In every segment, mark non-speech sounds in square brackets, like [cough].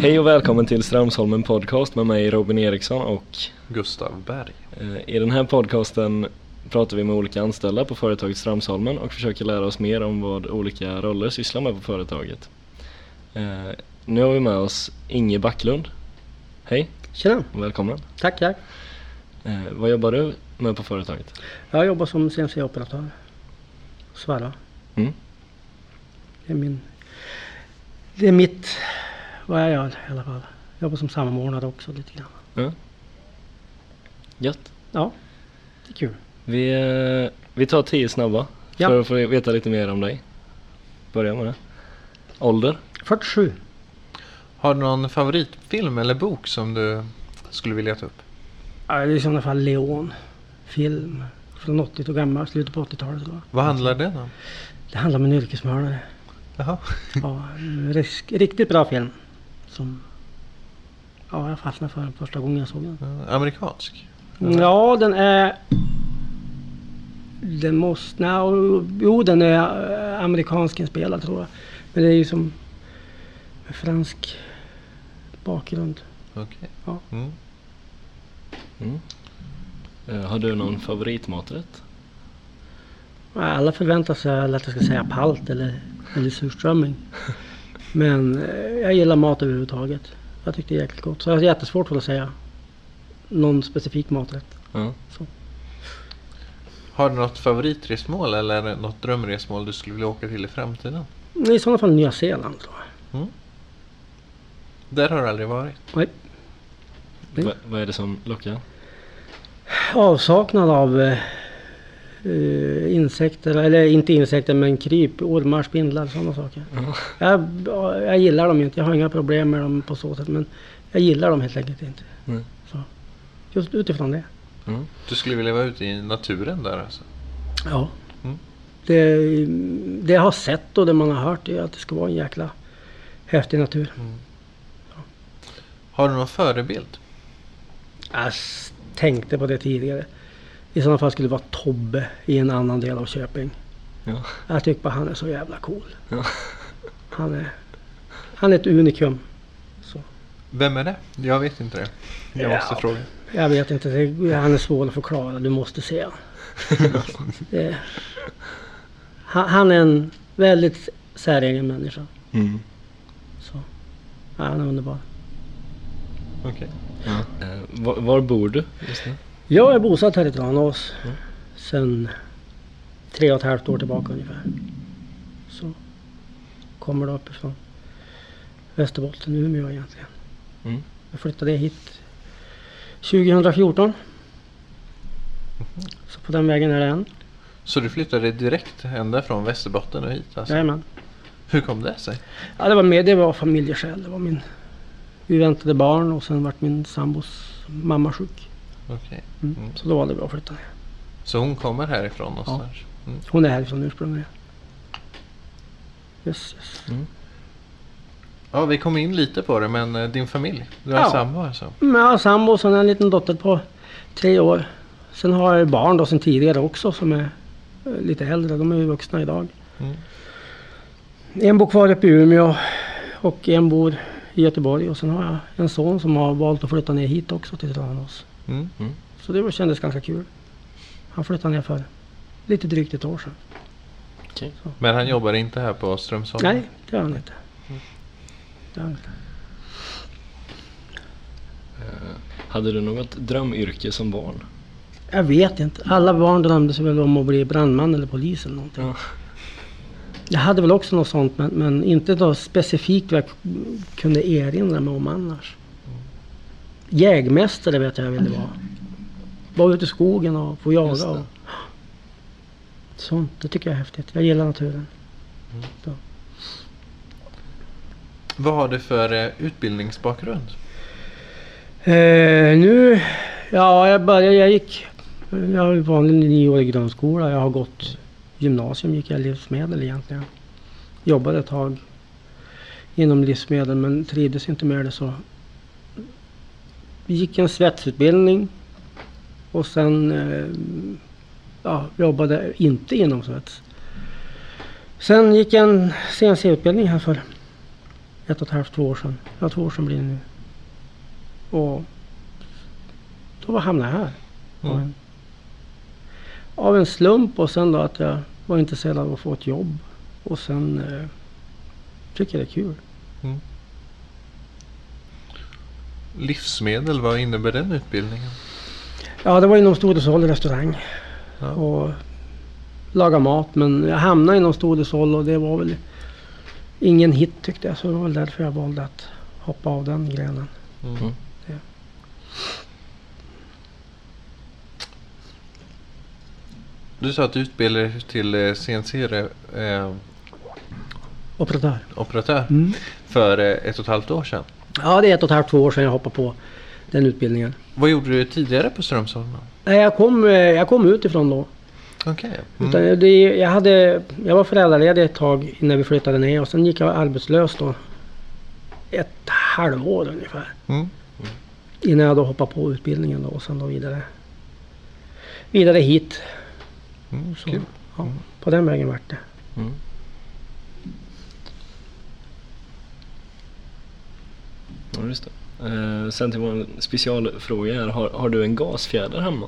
Hej och välkommen till Strömsholmen Podcast med mig Robin Eriksson och Gustav Berg. eh, i den här podcasten pratar vi med olika anställda på företaget Strömsholmen och försöker lära oss mer om vad olika roller sysslar med på företaget. Eh, Nu har vi med oss Inge Backlund. Hej Tjena, och välkommen. tack tack. Eh, Vad jobbar du med på företaget? Jag jobbar som CNC-operatör. Svarva. Mm. Det är min... Det är mitt... Vad jag gör i alla fall. Jag jobbar som samordnare också lite grann. Ja. Gött. Ja, det är kul. Vi, eh, vi tar tio snabba Ja. för att få veta lite mer om dig. Börja med det. Ålder? 47. Har du någon favoritfilm eller bok som du skulle vilja ta upp? Ja, det är i sådana fall Leon. Film. Från 80 år gammal, slutet på 80-talet. då. Vad handlar den om? Det handlar om en yrkesmördare. Jaha. Ja, riktigt bra film. Som... Ja, jag fastnade för den första gången jag såg den. Amerikansk? Eller? Ja, den är... Den måste... Nej, jo, den är eh, amerikansk inspelad tror jag. Men det är ju som med fransk bakgrund. Okej. Ja. Mm. Mm. Eh, Har du någon favoritmaträtt? Alla förväntar sig att jag ska säga palt eller, eller surströmming. [laughs] Men eh, jag gillar mat överhuvudtaget. Jag tycker det är jäkligt gott. Så jag har jättesvårt för att säga någon specifik maträtt. Ja. Har du något favoritresmål eller något drömresmål du skulle vilja åka till i framtiden? I sådana fall Nya Zeeland tror jag. Där har du aldrig varit? Nej. Mm. Va- vad är det som lockar? Avsaknad av eh, insekter, eller inte insekter men kryp, ormar, spindlar sådana saker. Ja. Jag, jag gillar dem inte. Jag har inga problem med dem på så sätt men jag gillar dem helt enkelt inte. Nej. Så, just utifrån det. Mm. Du skulle vilja vara ute i naturen där alltså? Ja. Mm. Det, det jag har sett och det man har hört är att det ska vara en jäkla häftig natur. Har du någon förebild? Jag tänkte på det tidigare. I sådana fall skulle det vara Tobbe i en annan del av Köping. Ja. Jag tycker bara han är så jävla cool. Ja. Han är, han är ett unikum. Så. Vem är det? Jag vet inte det. Jag Ja. måste fråga. Jag vet inte, det, han är svår att förklara. Du måste se han. [laughs] det, han, han är en väldigt säregen människa. Mm. Så. Ja, han är underbar. Okej. Ja. Eh, var, var bor du just nu? Jag är bosatt här i Tranås Mm. sedan tre och ett halvt år tillbaka ungefär. Så kommer då uppifrån Västerbotten, Umeå egentligen. Mm. Jag flyttade hit 2014. Så på den vägen är det än. Så du flyttade direkt ända från Västerbotten och hit alltså? Jajamän. Hur kom det sig? Ja, det var med, det var familjeskäl. Det var min... Vi väntade barn och sen vart min sambos mamma sjuk. Okej. Mm. Mm. Så då valde vi att flytta ner. Så hon kommer härifrån någonstans? Mm. Hon är härifrån ursprungligen. Yes, yes. Ja, vi kom in lite på det, men eh, din familj? Du har Ja. sambo alltså? Men jag har sambo och sen en liten dotter på tre år. Sen har jag barn då sen tidigare också som är eh, lite äldre. De är ju vuxna idag. Mm. En bor kvar uppe i Umeå och en bor i Göteborg. Och sen har jag en son som har valt att flytta ner hit också till Tranås. Mm. Så det var- kändes ganska kul. Han flyttade ner för lite drygt ett år sedan. Okej. Men han jobbar inte här på Strömsholm? Nej, det gör han inte. Det gör han inte. Eh, hade du något drömyrke som barn? Jag vet inte. Alla barn drömde sig väl om att bli brandman eller polis eller någonting. Ja. Jag hade väl också något sånt men, men inte något specifikt vad jag kunde erinra mig om annars. Jägmästare vet jag jag ville vara. Vara ute i skogen och få jaga. Och... Sånt, det tycker jag är häftigt. Jag gillar naturen. Vad har du för eh, utbildningsbakgrund? Eh, nu, ja jag började, jag gick, jag har vanlig nioårig grundskola. Jag har gått gymnasium, gick jag livsmedel egentligen. Jobbade ett tag inom livsmedel men trivdes inte med det så gick en svetsutbildning och sen eh, ja, jobbade inte inom svets. Sen gick jag en CNC-utbildning här för ett och ett halvt, två år sedan. Ja, två år sedan blir det nu. Och då hamnade jag här. Av, Mm. en, av en slump och sen då att jag var intresserad av att få ett jobb. Och sen eh, tycker jag det är kul. Livsmedel, vad innebär den utbildningen? Ja, det var inom Storhushåll restaurang. Ja. Och laga mat. Men jag hamnade inom Storhushåll och det var väl ingen hit tyckte jag. Så det var väl därför jag valde att hoppa av den grenen. Mm. Mm. Ja. Du sa att du utbildade dig till eh, CNC-operatör Operatör. Mm. för eh, ett och ett halvt år sedan. Ja, det är ett och ett halvt, två år sedan jag hoppade på den utbildningen. Vad gjorde du tidigare på Strömsholmen? Nej, jag kom, eh, jag kom utifrån då. Utan Mm. det, jag, hade, jag var föräldraledig ett tag innan vi flyttade ner och sen gick jag arbetslös då. Ett halvår ungefär. Mm. Innan jag då hoppade på utbildningen då och sen då vidare. Vidare hit. Mm. Så, ja, på den vägen vart det. Ja, just det. Eh, sen till vår specialfråga här. Har, har du en gasfjäder hemma?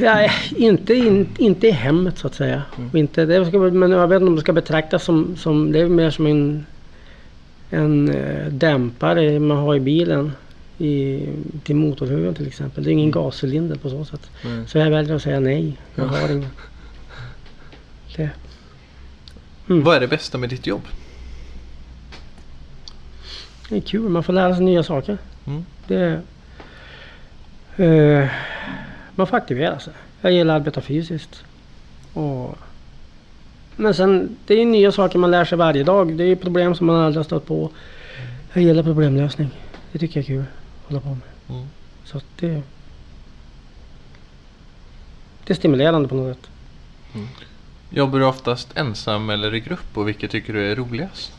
Ja, inte, in, inte i hemmet så att säga. Mm. Inte, det ska, men jag vet inte om det ska betraktas som, som det är mer som en, en eh, dämpare man har i bilen. I, till motorhuven till exempel. Det är ingen Mm. gascylinder på så sätt. Nej. Så jag väljer att säga nej. Jag Ja. har ingen. [laughs] Det. Mm. Vad är det bästa med ditt jobb? Det är kul, man får lära sig nya saker. Mm. Det, eh, man får aktivera sig. Jag gillar att arbeta fysiskt. Och, men sen, det är nya saker man lär sig varje dag. Det är problem som man aldrig har stött på. Jag gillar problemlösning. Det tycker jag är kul att hålla på med. Mm. Så det, det är stimulerande på något sätt. Jobbar du oftast ensam eller i grupp och vilket tycker du är roligast?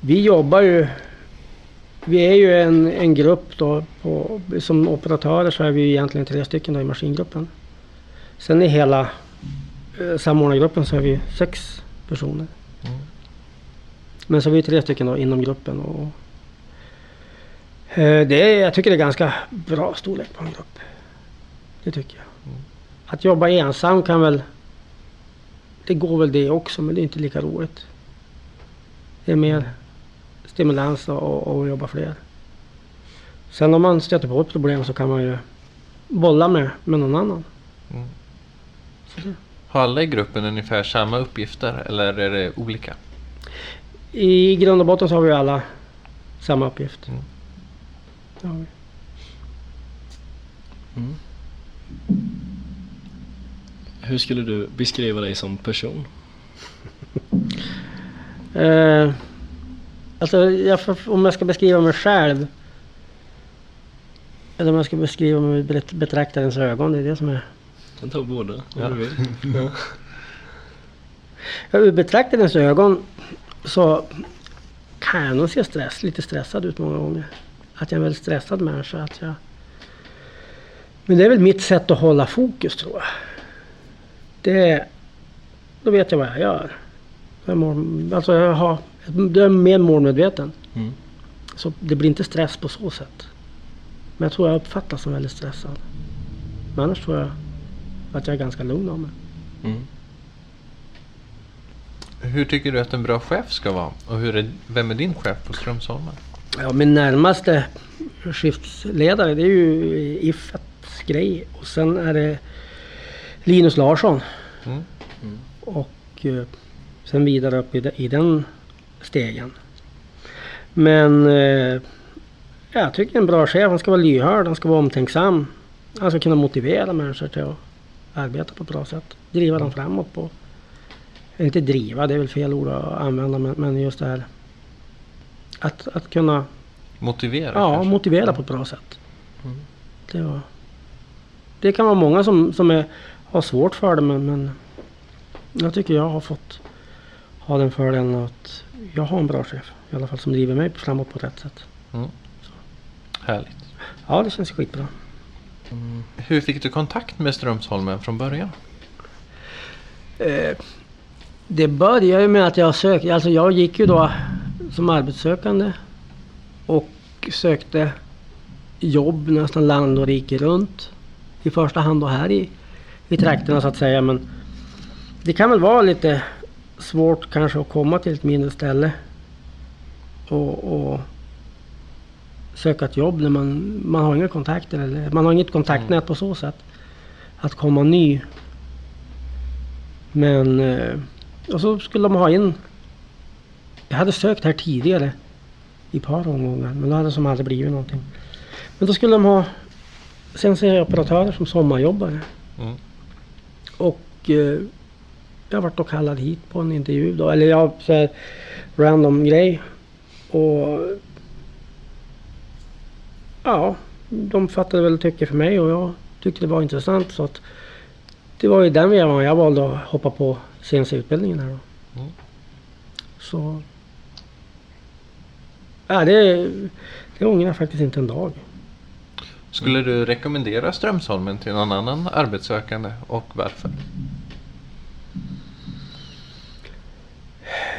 Vi jobbar ju... Vi är ju en, en grupp då. På, som operatörer så är vi egentligen tre stycken då i maskingruppen. Sen i hela eh, samordnargruppen så är vi sex personer. Mm. Men så är vi tre stycken då inom gruppen. Och, eh, det är, jag tycker det är ganska bra storlek på en grupp. Det tycker jag. Mm. Att jobba ensam kan väl... Det går väl det också men det är inte lika roligt. Det är mer stimulans och, och, jobba fler. Sen om man stöter på ett problem så kan man ju bolla med, med någon annan. Mm. Har alla i gruppen ungefär samma uppgifter eller är det olika? I grund och botten så har vi alla samma uppgift. Mm. Det har vi. Mm. Hur skulle du beskriva dig som person? [laughs] Eh, alltså jag, om jag ska beskriva mig själv. Eller om jag ska beskriva mig med bet- betraktarens ögon. Det är det som är. Jag kan ta båda om Ja. du vill. Ja. Ja, ur betraktarens ögon så kan jag nog se stress, lite stressad ut många gånger. Att jag är en väldigt stressad människa. Att jag... Men det är väl mitt sätt att hålla fokus tror jag. Det... Då vet jag vad jag gör. Jag mål... Alltså jag har... Jag är mer målmedveten. Mm. Så det blir inte stress på så sätt. Men jag tror jag uppfattas som väldigt stressad. Men annars tror jag att jag är ganska lugn av mig. Mm. Hur tycker du att en bra chef ska vara? Och hur är, vem är din chef på Strömsholmen? Ja, min närmaste skiftsledare det är ju Iffets grej. Och sen är det Linus Larsson. Mm. Och eh, sen vidare upp i den stegen. Men eh, jag tycker en bra chef, han ska vara lyhörd, han ska vara omtänksam. Han ska kunna motivera människor till att arbeta på ett bra sätt. Driva dem framåt på... Inte driva, det är väl fel ord att använda men, men just det här. Att, att kunna Motivera Ja, kanske? motivera på ett bra sätt. Mm. Det, var, det kan vara många som, som är, har svårt för det men, men jag tycker jag har fått ha den fördelen att jag har en bra chef. I alla fall som driver mig framåt på rätt sätt. Härligt. Ja, det känns skitbra. Mm. Hur fick du kontakt med Strömsholmen från början? Eh, det började ju med att jag sökte, alltså jag gick ju då som arbetssökande och sökte jobb nästan land och rike runt. I första hand då här i, i trakterna så att säga. Men det kan väl vara lite svårt kanske att komma till ett mindre ställe och, och söka ett jobb när man, man har inga kontakter eller man har inget kontaktnät på så sätt. Att komma ny. Men eh, och så skulle de ha in jag hade sökt här tidigare i ett par omgångar men då hade det som aldrig blivit någonting. Men då skulle de ha CNC-operatörer som sommarjobbare. Mm. Och eh, jag vart då kallad hit på en intervju då. Eller jag så här, random grej. Och ja, de fattade väl tycke för mig och jag tyckte det var intressant. Så att det var ju den vevan jag valde att hoppa på CNC-utbildningen här då. Mm. Så ja, det, det ångrar jag faktiskt inte en dag. Skulle du rekommendera Strömsholmen till någon annan arbetssökande och varför?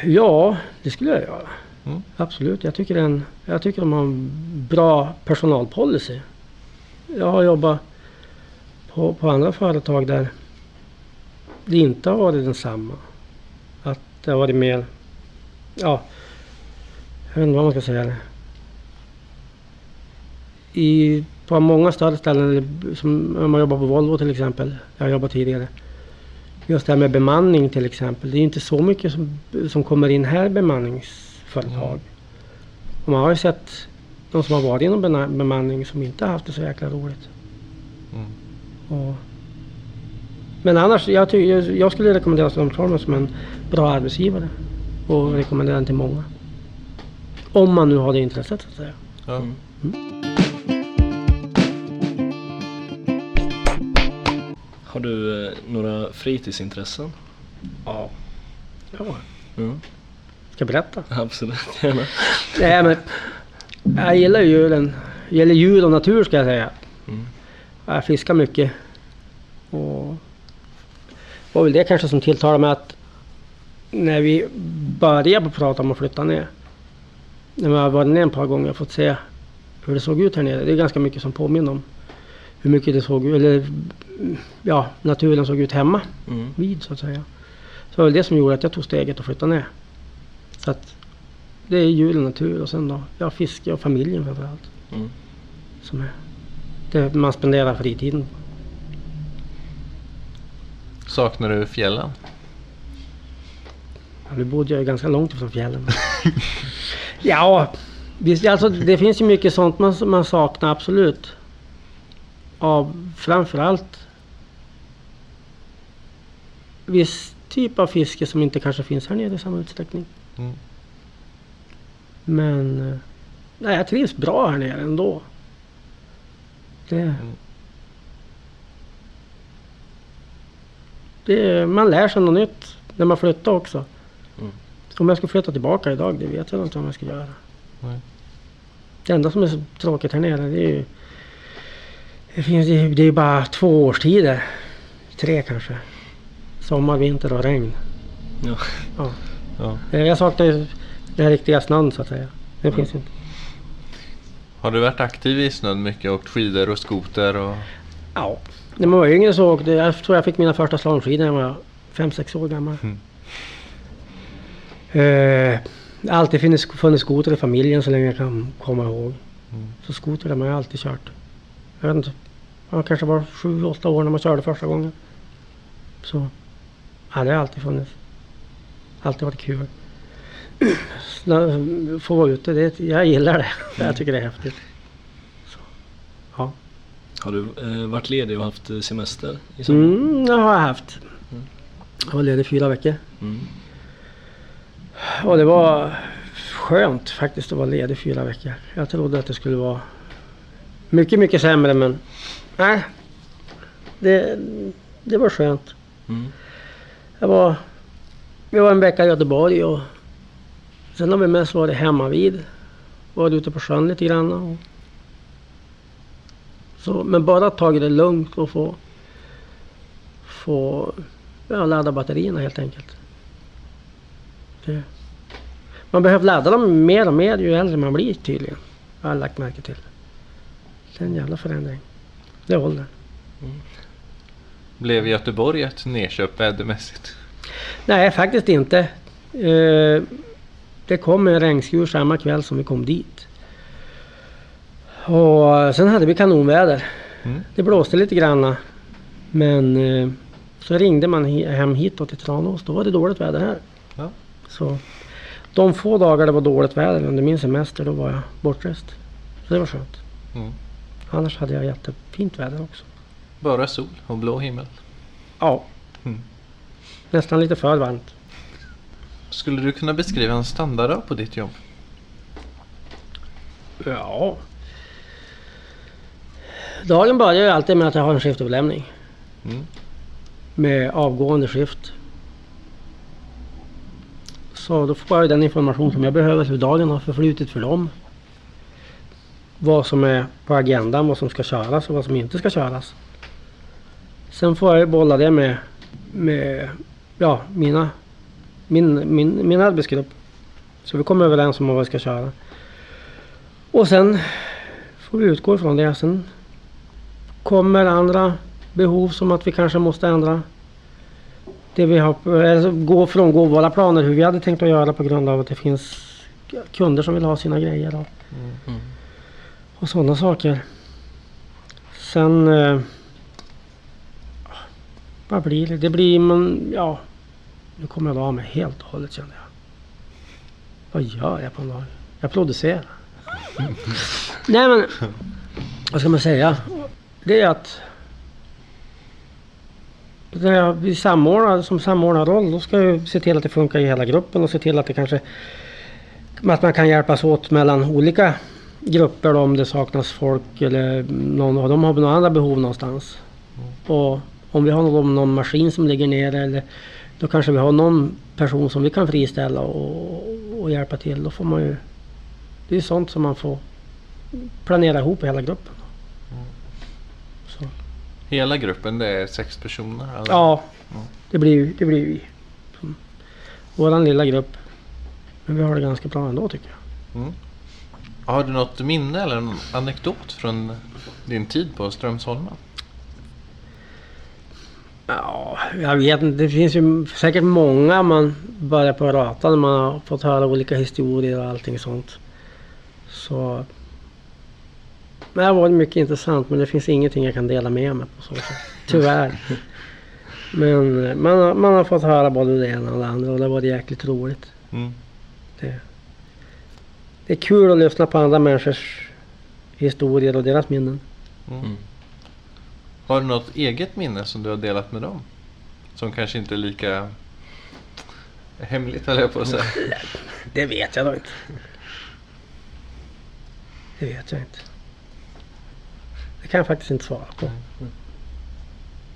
Ja, det skulle jag göra. Mm. Absolut. Jag tycker, den, jag tycker de har en bra personalpolicy. Jag har jobbat på, på andra företag där det inte har varit densamma. Att det har varit mer, ja, jag vet inte vad man ska säga. I, på många större ställen, som om man jobbar på Volvo till exempel. Jag har jobbat tidigare. Just det här med bemanning till exempel. Det är inte så mycket som, som kommer in här bemanningsföretag. Mm. Och man har ju sett de som har varit inom bemanning som inte har haft det så jäkla roligt. Mm. Och, men annars, jag, ty- jag, jag skulle rekommendera Strömsholmen som en bra arbetsgivare. Och rekommendera den till många. Om man nu har det intresset så att säga. Mm. Har du eh, några fritidsintressen? Ja. ja. Ja, Ska jag berätta? absolut, gärna. Nej men jag gillar ju djuren. Jag gillar djur och natur ska jag säga. Mm. Jag fiskar mycket. Och det var väl det kanske som tilltalade mig att när vi började prata om att flytta ner. När vi har varit ner ett par gånger och fått se hur det såg ut här nere. Det är ganska mycket som påminner om hur mycket det såg ut, eller ja, naturen såg ut hemma Mm. vid så att säga. Så det var väl det som gjorde att jag tog steget och flyttade ner. Så att det är djur och natur och sen då, ja fiske och familjen framförallt. Mm. Som är det man spenderar fritiden på. Saknar du fjällen? Ja, nu bodde jag ju ganska långt ifrån fjällen. [laughs] ja, visst, alltså, det finns ju mycket sånt man, man saknar absolut. Av framförallt viss typ av fiske som inte kanske finns här nere i samma utsträckning. Mm. Men eh, nej, jag trivs bra här nere ändå. Det, det, man lär sig något nytt när man flyttar också. Mm. Om jag ska flytta tillbaka idag, det vet jag inte om jag ska göra. Nej. Det enda som är så tråkigt här nere det är ju... Det finns det är bara två årstider. Tre kanske. Sommar, vinter och regn. Ja. Ja. Ja. Eh, Jag saknar den riktiga snön så att säga. Den finns inte. Har du varit aktiv i snön mycket? Åkt skidor och skoter? Och... Ja. När man var yngre så åkte jag, tror jag fick mina första slalomskidor när jag var 5-6 år gammal. Mm. Eh, det alltid funnits, funnits skoter i familjen så länge jag kan komma ihåg. Mm. Så skoter har man alltid kört. Jag vet inte. Man kanske var 7-8 år när man körde första gången. Så ja, det har alltid funnits. Alltid varit kul. [clears throat] Få vara ute, det, jag gillar det. [laughs] Jag tycker det är häftigt. Så, ja. Har du eh, varit ledig och haft eh, semester i sommar? Mm, det har jag haft. Mm. Jag var ledig fyra veckor. Mm. Och det var skönt faktiskt att vara ledig fyra veckor. Jag trodde att det skulle vara mycket, mycket sämre men nej. Det, det var skönt. Mm. Jag var, vi var en vecka i Göteborg och sen har vi mest varit hemma vid. Varit ute på sjön lite grann. Och så, men bara tagit det lugnt och få, få ja, ladda batterierna helt enkelt. Det. Man behöver ladda dem mer och mer ju äldre man blir tydligen. Jag har lagt märke till. Det är en jävla förändring. Det är åldern. Blev Göteborg ett nedköp vädermässigt? Nej, faktiskt inte. Eh, det kom en regnskur samma kväll som vi kom dit. Och sen hade vi kanonväder. Mm. Det blåste lite granna. Men eh, så ringde man hem hitåt till Tranås. Då var det dåligt väder här. Ja. Så de få dagar det var dåligt väder under min semester då var jag bortrest. Så det var skönt. Mm. Annars hade jag jättefint väder också. Bara sol och blå himmel. Ja. Mm. Nästan lite för varmt. Skulle du kunna beskriva en standarddag på ditt jobb? Ja. Dagen börjar ju alltid med att jag har en skiftupplämning. Mm. Med avgående skift. Så då får jag den information som jag behöver hur dagen har förflutit för dem. Vad som är på agendan, vad som ska köras och vad som inte ska köras. Sen får jag ju bolla det med, med ja, mina, min, min, min arbetsgrupp. Så vi kommer överens om vad vi ska köra. Och sen får vi utgå ifrån det. Sen kommer andra behov som att vi kanske måste ändra det vi har, eller gå frångå våra planer hur vi hade tänkt att göra på grund av att det finns kunder som vill ha sina grejer Mm och sådana saker. Sen... Eh, vad blir det? Det blir man, ja... Nu kommer jag av mig helt och hållet känner jag. Vad gör jag på en dag? Jag producerar. [laughs] Nej men... Vad ska man säga? Det är att... När jag blir samordnad som samordnarroll då ska jag se till att det funkar i hela gruppen och se till att det kanske... Att man kan hjälpas åt mellan olika grupper då, om det saknas folk eller någon av dem har några andra behov någonstans. Och om vi har någon, någon maskin som ligger nere eller då kanske vi har någon person som vi kan friställa och, och hjälpa till. Då får man ju... Det är sånt som man får planera ihop i hela gruppen. Så. Hela gruppen det är sex personer? Eller? Ja, Mm. det blir, det blir vi. Våran lilla grupp. Men vi har det ganska bra ändå tycker jag. Mm. Har du något minne eller en anekdot från din tid på Strömsholmen? Ja, jag vet inte. Det finns ju säkert många man börjar på att rata när man har fått höra olika historier och allting sånt. Så... Det har varit mycket intressant men det finns ingenting jag kan dela med mig på så sätt. [laughs] Tyvärr. Men man har, man har fått höra både det ena och det andra och det har varit jäkligt roligt. Mm. Det, det är kul att lyssna på andra människors historier och deras minnen. Mm. Mm. Har du något eget minne som du har delat med dem? Som kanske inte är lika hemligt höll jag på att säga. [laughs] Det vet jag då inte. Det vet jag inte. Det kan jag faktiskt inte svara på.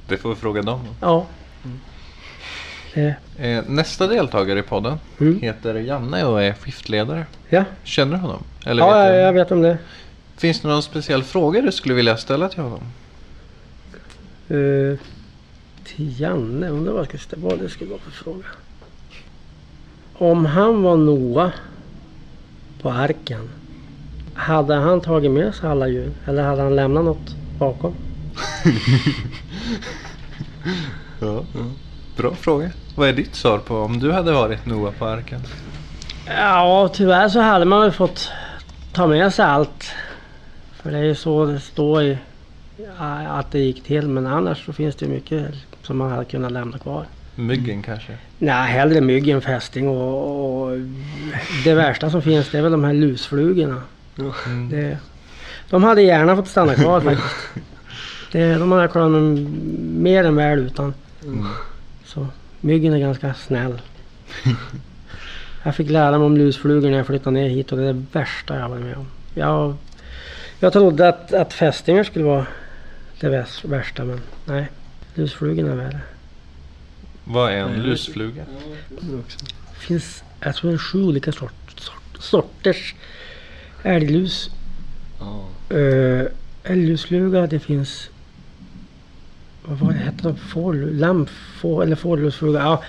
Det får vi fråga dem. Ja. Det, Eh, nästa deltagare i podden mm. heter Janne och är skiftledare. Ja, Känner du honom? Eller ja vet jag, du? jag vet om det. Finns det någon speciell fråga du skulle vilja ställa till honom? Uh, till Janne, undrar vad, jag ska, vad det skulle vara för fråga. Om han var Noa på arken. Hade han tagit med sig alla djur? Eller hade han lämnat något bakom? [laughs] Ja. Bra fråga. Vad är ditt svar på om du hade varit Noa på arken? Ja, tyvärr så hade man väl fått ta med sig allt. För det är ju så det står i att det gick till. Men annars så finns det mycket som man hade kunnat lämna kvar. Myggen kanske? Nej, hellre mygg än fästing och, och det värsta som finns det är väl de här lusflugorna. Mm. Det, de hade gärna fått stanna kvar faktiskt. [laughs] Det, de hade mig mer än väl utan. Mm. Så myggen är ganska snäll. [laughs] Jag fick lära mig om lusflugor när jag flyttade ner hit och det är det värsta jag varit med om. Jag, jag trodde att, att fästingar skulle vara det värsta men nej. Lusflugorna är värre. Vad är en lusfluga? Det också. Det finns, jag tror det är sju olika sort, sort, sorters älglus. Ja. Uh, älglusfluga, det finns... Vad det? Får, lamm, får, eller fårlusfluga. Ja,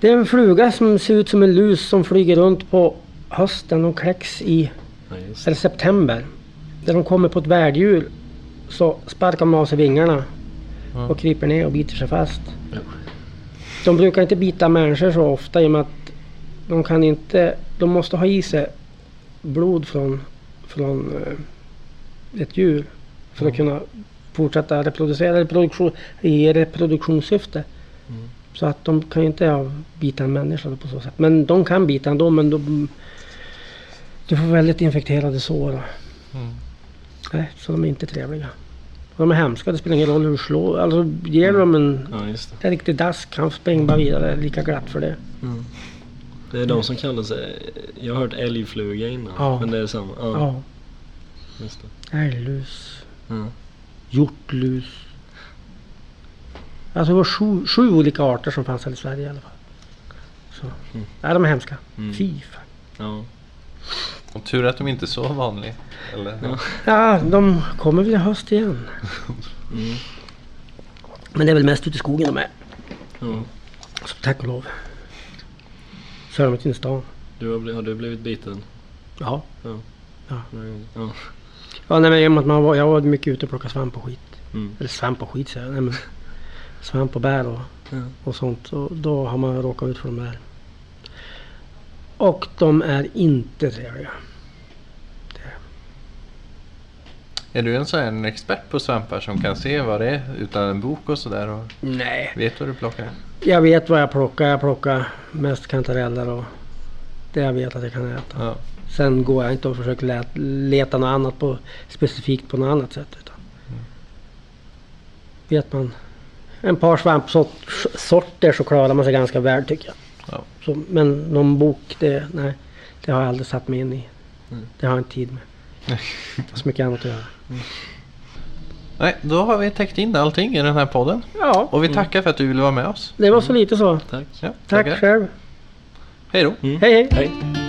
det är en fluga som ser ut som en lus som flyger runt på hösten. De kläcks i Ja, eller september. När de kommer på ett värddjur så sparkar de av sig vingarna Ja. och kryper ner och biter sig fast. Ja. De brukar inte bita människor så ofta i och med att de kan inte... De måste ha i sig blod från, från eh, ett djur för att kunna fortsätta reproducera reproduktion, i reproduktionssyfte. Mm. Så att de kan ju inte ja, bita en människa på så sätt. Men de kan bita ändå men de, de får väldigt infekterade sår. Mm. Nej, så de är inte trevliga. De är hemska, det spelar ingen roll hur du slår. Alltså ger du dem en, Ja, just det. en riktig dask, han springer bara vidare. Lika glatt för det. Mm. Det är de som kallar sig, jag har hört älgfluga innan, Ja. men det är samma. Ja, Ja. Älglus, Ja. Hjortlus. Alltså det var sju, sju olika arter som fanns här i Sverige i alla fall. Så. Mm. Nej, de är hemska. Mm. Fy fan. Ja. Och tur att de inte är så vanliga. Eller? Ja. Ja, de kommer väl i höst igen. Mm. Men det är väl mest ute i skogen de är. ja. Så tack och lov. Så är de inte inne i stan. Du har, har du blivit biten? Ja. Ja. Ja. Ja. Ja, nej, men i och med att man var, jag var mycket ute och plockade svamp och skit. Mm. Eller svamp och skit säger jag. Nej, men [laughs] svamp och bär och, Ja. och sånt. Och då har man råkat ut för de där. Och de är inte trevliga. Är du en sån här en expert på svampar som kan se vad det är utan en bok och sådär Nej. vet vad du plockar? Jag vet vad jag plockar. Jag plockar mest kantareller och det jag vet att jag kan äta. Ja. Sen går jag inte och försöker leta, leta något annat på, specifikt på något annat sätt. Utan Vet man en par svampsorter så klarar man sig ganska väl tycker jag. Ja. Så, men någon bok, det, nej, det har jag aldrig satt mig in i. Mm. Det har jag inte tid med. Har så mycket annat att göra. Nej, då har vi täckt in allting i den här podden. Ja, Och vi tackar för att du ville vara med oss. det var så lite så. Tack. Ja, Tack själv. Hej då. Mm. Hej hej. Hej.